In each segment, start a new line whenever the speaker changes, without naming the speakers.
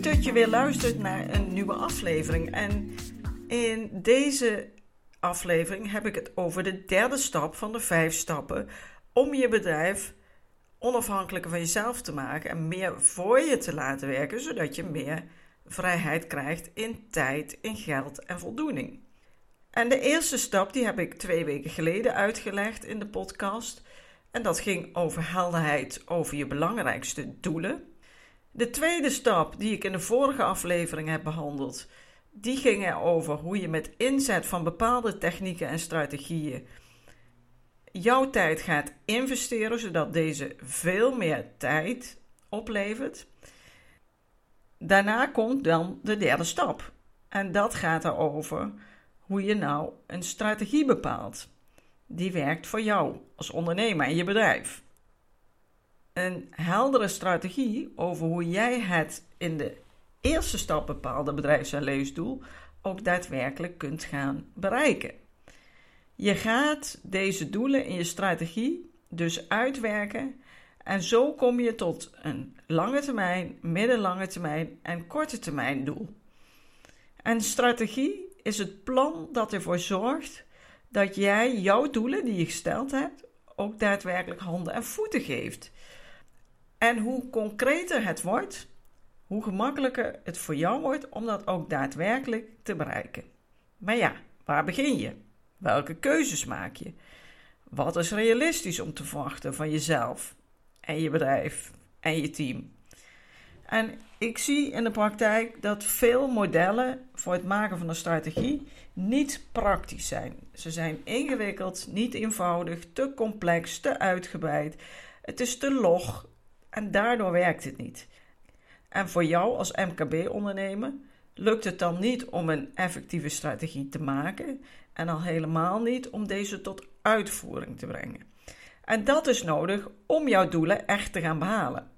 Dat je weer luistert naar een nieuwe aflevering. En in deze aflevering heb ik het over de derde stap van de vijf stappen om je bedrijf onafhankelijker van jezelf te maken en meer voor je te laten werken, zodat je meer vrijheid krijgt in tijd, in geld en voldoening. En de eerste stap die heb ik twee weken geleden uitgelegd in de podcast. En dat ging over helderheid over je belangrijkste doelen. De tweede stap die ik in de vorige aflevering heb behandeld, die ging over hoe je met inzet van bepaalde technieken en strategieën jouw tijd gaat investeren, zodat deze veel meer tijd oplevert. Daarna komt dan de derde stap. En dat gaat erover hoe je nou een strategie bepaalt. Die werkt voor jou als ondernemer en je bedrijf. Een heldere strategie over hoe jij het in de eerste stap bepaalde bedrijfs- en levensdoel ook daadwerkelijk kunt gaan bereiken. Je gaat deze doelen in je strategie dus uitwerken en zo kom je tot een lange termijn, middellange termijn en korte termijn doel. En strategie is het plan dat ervoor zorgt dat jij jouw doelen die je gesteld hebt ook daadwerkelijk handen en voeten geeft. En hoe concreter het wordt, hoe gemakkelijker het voor jou wordt om dat ook daadwerkelijk te bereiken. Maar ja, waar begin je? Welke keuzes maak je? Wat is realistisch om te verwachten van jezelf en je bedrijf en je team? En ik zie in de praktijk dat veel modellen voor het maken van een strategie niet praktisch zijn. Ze zijn ingewikkeld, niet eenvoudig, te complex, te uitgebreid. Het is te log en daardoor werkt het niet. En voor jou als MKB-ondernemer lukt het dan niet om een effectieve strategie te maken en al helemaal niet om deze tot uitvoering te brengen. En dat is nodig om jouw doelen echt te gaan behalen.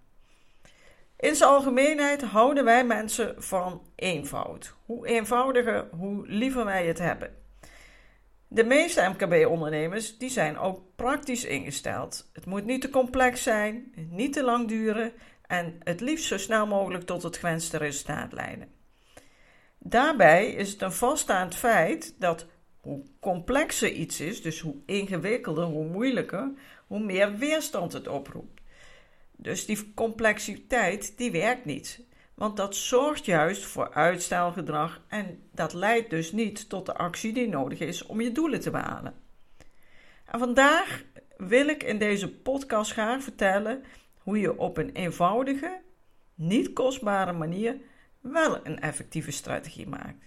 In zijn algemeenheid houden wij mensen van eenvoud. Hoe eenvoudiger, hoe liever wij het hebben. De meeste MKB-ondernemers die zijn ook praktisch ingesteld. Het moet niet te complex zijn, niet te lang duren en het liefst zo snel mogelijk tot het gewenste resultaat leiden. Daarbij is het een vaststaand feit dat hoe complexer iets is, dus hoe ingewikkelder, hoe moeilijker, hoe meer weerstand het oproept. Dus die complexiteit, die werkt niet. Want dat zorgt juist voor uitstelgedrag en dat leidt dus niet tot de actie die nodig is om je doelen te behalen. En vandaag wil ik in deze podcast graag vertellen hoe je op een eenvoudige, niet kostbare manier wel een effectieve strategie maakt.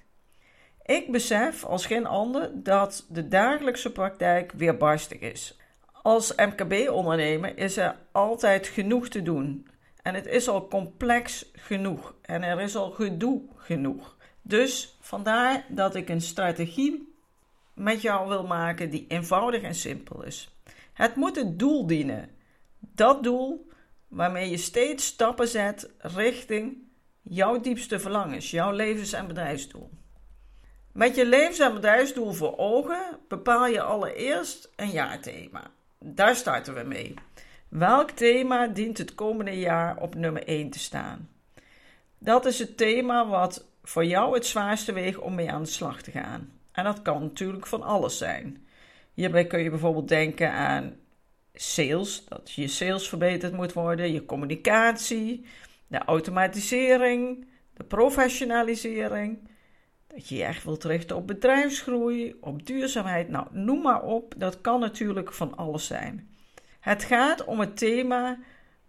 Ik besef als geen ander dat de dagelijkse praktijk weerbarstig is. Als MKB-ondernemer is er altijd genoeg te doen. En het is al complex genoeg. En er is al gedoe genoeg. Dus vandaar dat ik een strategie met jou wil maken die eenvoudig en simpel is. Het moet het doel dienen. Dat doel waarmee je steeds stappen zet richting jouw diepste verlangens, jouw levens- en bedrijfsdoel. Met je levens- en bedrijfsdoel voor ogen bepaal je allereerst een jaarthema. Daar starten we mee. Welk thema dient het komende jaar op nummer 1 te staan? Dat is het thema wat voor jou het zwaarste weegt om mee aan de slag te gaan. En dat kan natuurlijk van alles zijn. Hierbij kun je bijvoorbeeld denken aan sales, dat je sales verbeterd moet worden, je communicatie, de automatisering, de professionalisering, dat je je echt wilt richten op bedrijfsgroei, op duurzaamheid. Nou, noem maar op. Dat kan natuurlijk van alles zijn. Het gaat om het thema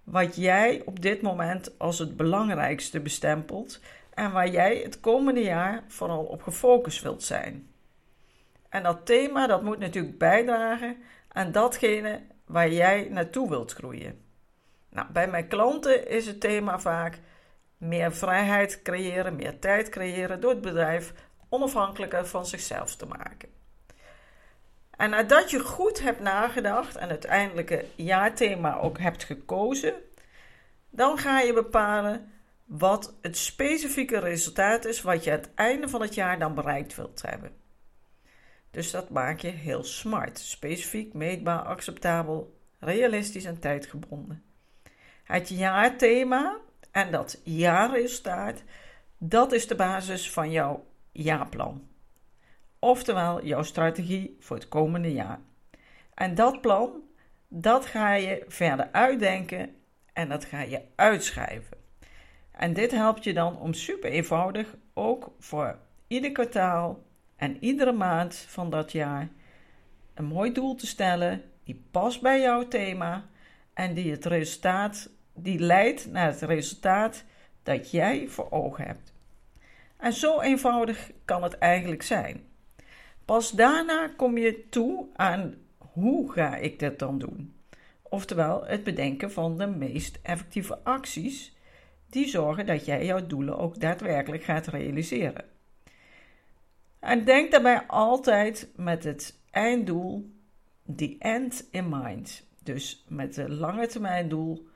wat jij op dit moment als het belangrijkste bestempelt en waar jij het komende jaar vooral op gefocust wilt zijn. En dat thema dat moet natuurlijk bijdragen aan datgene waar jij naartoe wilt groeien. Nou, bij mijn klanten is het thema vaak meer vrijheid creëren, meer tijd creëren door het bedrijf onafhankelijker van zichzelf te maken. En nadat je goed hebt nagedacht en het uiteindelijke jaarthema ook hebt gekozen, dan ga je bepalen wat het specifieke resultaat is wat je aan het einde van het jaar dan bereikt wilt hebben. Dus dat maak je heel smart, specifiek, meetbaar, acceptabel, realistisch en tijdgebonden. Het jaarthema en dat jaarresultaat, dat is de basis van jouw jaarplan. Oftewel jouw strategie voor het komende jaar. En dat plan, dat ga je verder uitdenken en dat ga je uitschrijven. En dit helpt je dan om super eenvoudig ook voor ieder kwartaal en iedere maand van dat jaar een mooi doel te stellen die past bij jouw thema en die het resultaat die leidt naar het resultaat dat jij voor ogen hebt. En zo eenvoudig kan het eigenlijk zijn. Pas daarna kom je toe aan hoe ga ik dit dan doen? Oftewel het bedenken van de meest effectieve acties die zorgen dat jij jouw doelen ook daadwerkelijk gaat realiseren. En denk daarbij altijd met het einddoel, the end in mind. Dus met de lange termijn doel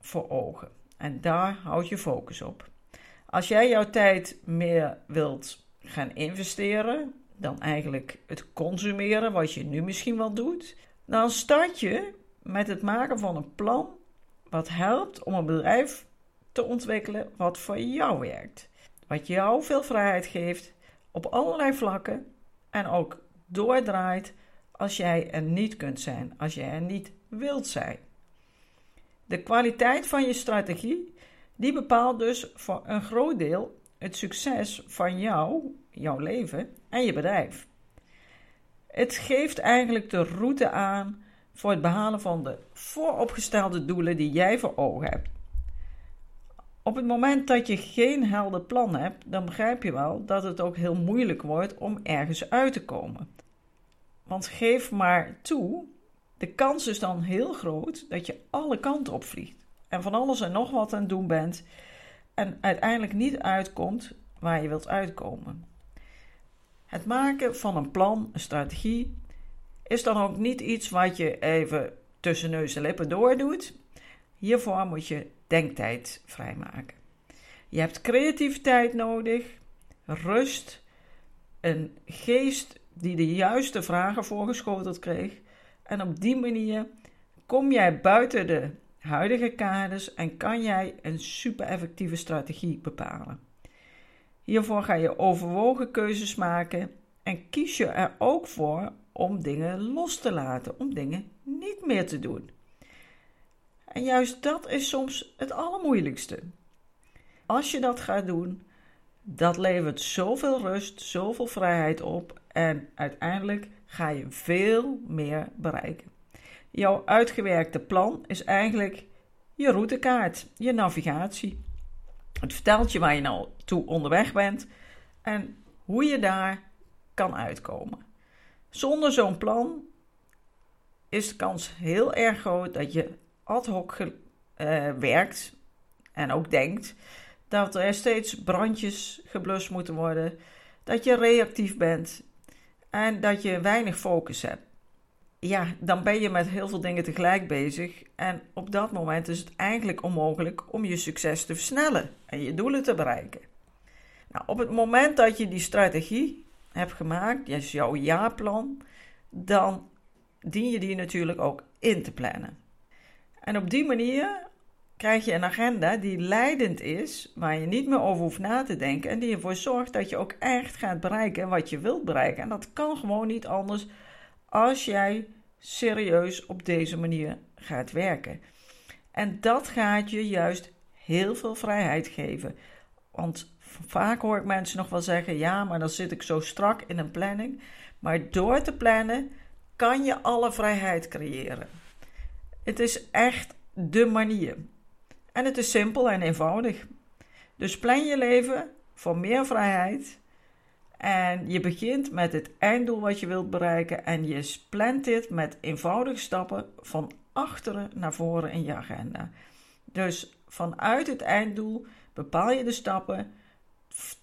voor ogen. En daar houd je focus op. Als jij jouw tijd meer wilt gaan investeren dan eigenlijk het consumeren, wat je nu misschien wel doet, dan start je met het maken van een plan wat helpt om een bedrijf te ontwikkelen wat voor jou werkt. Wat jou veel vrijheid geeft op allerlei vlakken en ook doordraait als jij er niet kunt zijn, als jij er niet wilt zijn. De kwaliteit van je strategie, die bepaalt dus voor een groot deel het succes van jou, jouw leven en je bedrijf. Het geeft eigenlijk de route aan voor het behalen van de vooropgestelde doelen die jij voor ogen hebt. Op het moment dat je geen helder plan hebt, dan begrijp je wel dat het ook heel moeilijk wordt om ergens uit te komen. Want geef maar toe de kans is dan heel groot dat je alle kanten opvliegt en van alles en nog wat aan het doen bent en uiteindelijk niet uitkomt waar je wilt uitkomen. Het maken van een plan, een strategie, is dan ook niet iets wat je even tussen neus en lippen doordoet. Hiervoor moet je denktijd vrijmaken. Je hebt creativiteit nodig, rust, een geest die de juiste vragen voorgeschoteld kreeg en op die manier kom jij buiten de huidige kaders en kan jij een super effectieve strategie bepalen. Hiervoor ga je overwogen keuzes maken en kies je er ook voor om dingen los te laten, om dingen niet meer te doen. En juist dat is soms het allermoeilijkste. Als je dat gaat doen, dat levert zoveel rust, zoveel vrijheid op en uiteindelijk ga je veel meer bereiken. Jouw uitgewerkte plan is eigenlijk je routekaart, je navigatie. Het vertelt je waar je nou toe onderweg bent en hoe je daar kan uitkomen. Zonder zo'n plan is de kans heel erg groot dat je ad hoc uh, werkt en ook denkt dat er steeds brandjes geblust moeten worden, dat je reactief bent en dat je weinig focus hebt. Ja, dan ben je met heel veel dingen tegelijk bezig. En op dat moment is het eigenlijk onmogelijk om je succes te versnellen en je doelen te bereiken. Nou, op het moment dat je die strategie hebt gemaakt, is jouw jaarplan, dan dien je die natuurlijk ook in te plannen. En op die manier krijg je een agenda die leidend is, waar je niet meer over hoeft na te denken en die ervoor zorgt dat je ook echt gaat bereiken wat je wilt bereiken. En dat kan gewoon niet anders als jij serieus op deze manier gaat werken. En dat gaat je juist heel veel vrijheid geven. Want vaak hoor ik mensen nog wel zeggen: ja, maar dan zit ik zo strak in een planning. Maar door te plannen kan je alle vrijheid creëren. Het is echt de manier. En het is simpel en eenvoudig. Dus plan je leven voor meer vrijheid En je begint met het einddoel wat je wilt bereiken en je plant dit met eenvoudige stappen van achteren naar voren in je agenda. Dus vanuit het einddoel bepaal je de stappen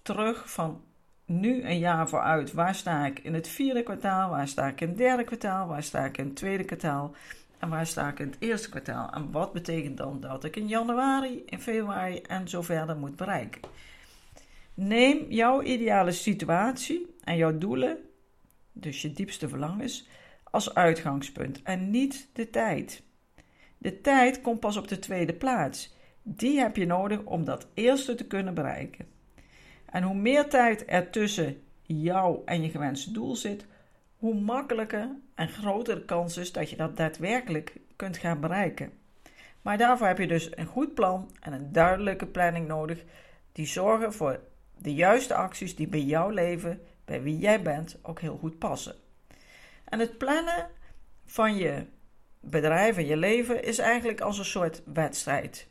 terug van nu een jaar vooruit. Waar sta ik in het vierde kwartaal? Waar sta ik in het derde kwartaal? Waar sta ik in het tweede kwartaal? En waar sta ik in het eerste kwartaal? En wat betekent dan dat ik in januari, in februari en zo verder moet bereiken? Neem jouw ideale situatie en jouw doelen, dus je diepste verlangens, als uitgangspunt en niet de tijd. De tijd komt pas op de tweede plaats. Die heb je nodig om dat eerste te kunnen bereiken. En hoe meer tijd er tussen jou en je gewenste doel zit, hoe makkelijker en groter de kans is dat je dat daadwerkelijk kunt gaan bereiken. Maar daarvoor heb je dus een goed plan en een duidelijke planning nodig die zorgen voor de juiste acties die bij jouw leven, bij wie jij bent, ook heel goed passen. En het plannen van je bedrijf en je leven is eigenlijk als een soort wedstrijd.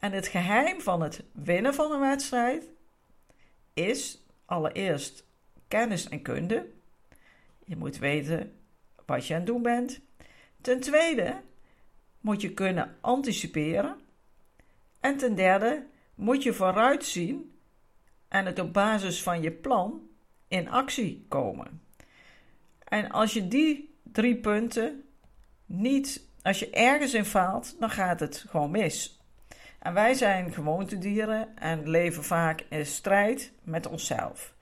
En het geheim van het winnen van een wedstrijd is allereerst kennis en kunde. Je moet weten wat je aan het doen bent. Ten tweede moet je kunnen anticiperen. En ten derde moet je vooruitzien en het op basis van je plan in actie komen. En als je die drie punten niet, als je ergens in faalt, dan gaat het gewoon mis. En wij zijn gewoontedieren en leven vaak in strijd met onszelf.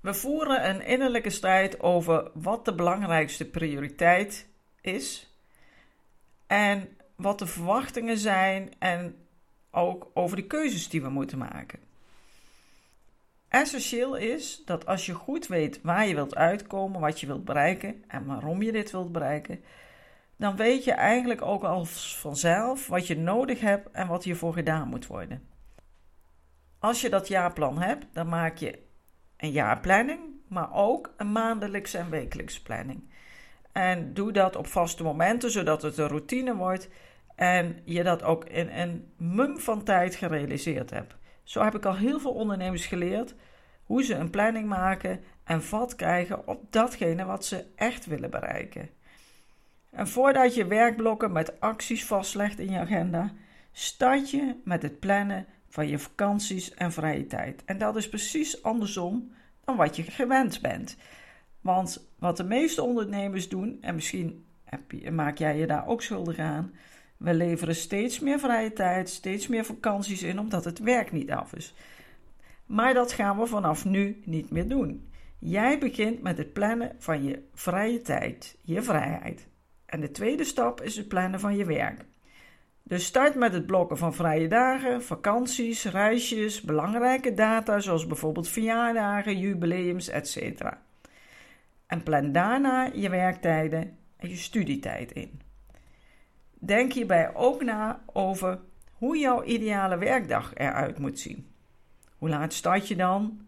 We voeren een innerlijke strijd over wat de belangrijkste prioriteit is en wat de verwachtingen zijn en ook over de keuzes die we moeten maken. Essentieel is dat als je goed weet waar je wilt uitkomen, wat je wilt bereiken en waarom je dit wilt bereiken, dan weet je eigenlijk ook al vanzelf wat je nodig hebt en wat hiervoor gedaan moet worden. Als je dat jaarplan hebt, dan maak je een jaarplanning, maar ook een maandelijkse en wekelijkse planning. En doe dat op vaste momenten, zodat het een routine wordt en je dat ook in een mum van tijd gerealiseerd hebt. Zo heb ik al heel veel ondernemers geleerd hoe ze een planning maken en vat krijgen op datgene wat ze echt willen bereiken. En voordat je werkblokken met acties vastlegt in je agenda, start je met het plannen van je vakanties en vrije tijd. En dat is precies andersom dan wat je gewend bent. Want wat de meeste ondernemers doen, en misschien maak jij je daar ook schuldig aan, we leveren steeds meer vrije tijd, steeds meer vakanties in, omdat het werk niet af is. Maar dat gaan we vanaf nu niet meer doen. Jij begint met het plannen van je vrije tijd, je vrijheid. En de tweede stap is het plannen van je werk. Dus start met het blokken van vrije dagen, vakanties, reisjes, belangrijke data zoals bijvoorbeeld verjaardagen, jubileums, etc. En plan daarna je werktijden en je studietijd in. Denk hierbij ook na over hoe jouw ideale werkdag eruit moet zien. Hoe laat start je dan?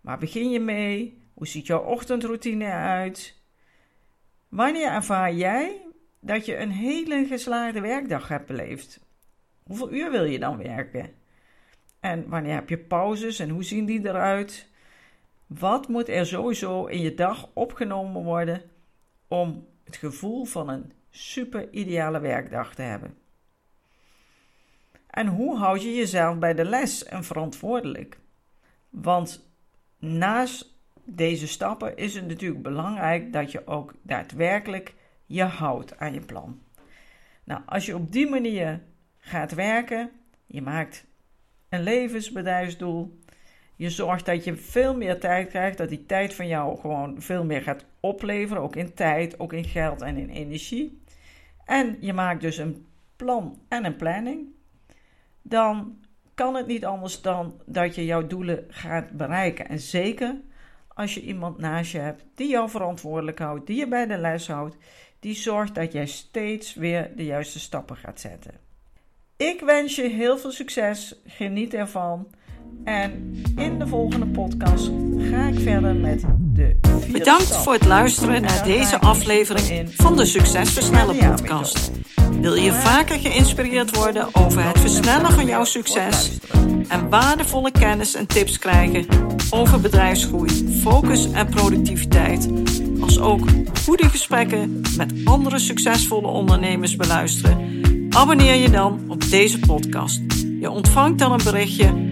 Waar begin je mee? Hoe ziet jouw ochtendroutine eruit? Wanneer ervaar jij dat je een hele geslaagde werkdag hebt beleefd? Hoeveel uur wil je dan werken? En wanneer heb je pauzes en hoe zien die eruit? Wat moet er sowieso in je dag opgenomen worden om het gevoel van een super ideale werkdag te hebben? En hoe houd je jezelf bij de les en verantwoordelijk? Want naast deze stappen is het natuurlijk belangrijk dat je ook daadwerkelijk je houdt aan je plan. Nou, als je op die manier gaat werken, je maakt een levensbedrijfsdoel, je zorgt dat je veel meer tijd krijgt, dat die tijd van jou gewoon veel meer gaat opleveren, ook in tijd, ook in geld en in energie. En je maakt dus een plan en een planning dan kan het niet anders dan dat je jouw doelen gaat bereiken. En zeker als je iemand naast je hebt die jou verantwoordelijk houdt, die je bij de les houdt, die zorgt dat jij steeds weer de juiste stappen gaat zetten. Ik wens je heel veel succes, geniet ervan.
En in de volgende podcast ga ik verder met de vierde
Bedankt voor het luisteren
En
naar deze aflevering
in
van de Succesversnellen
Ja, ja,
podcast. Wil je vaker geïnspireerd worden over het versnellen van jouw succes en waardevolle kennis en tips krijgen over bedrijfsgroei, focus en productiviteit, als ook goede gesprekken met andere succesvolle ondernemers beluisteren? Abonneer je dan op deze podcast. Je ontvangt dan een berichtje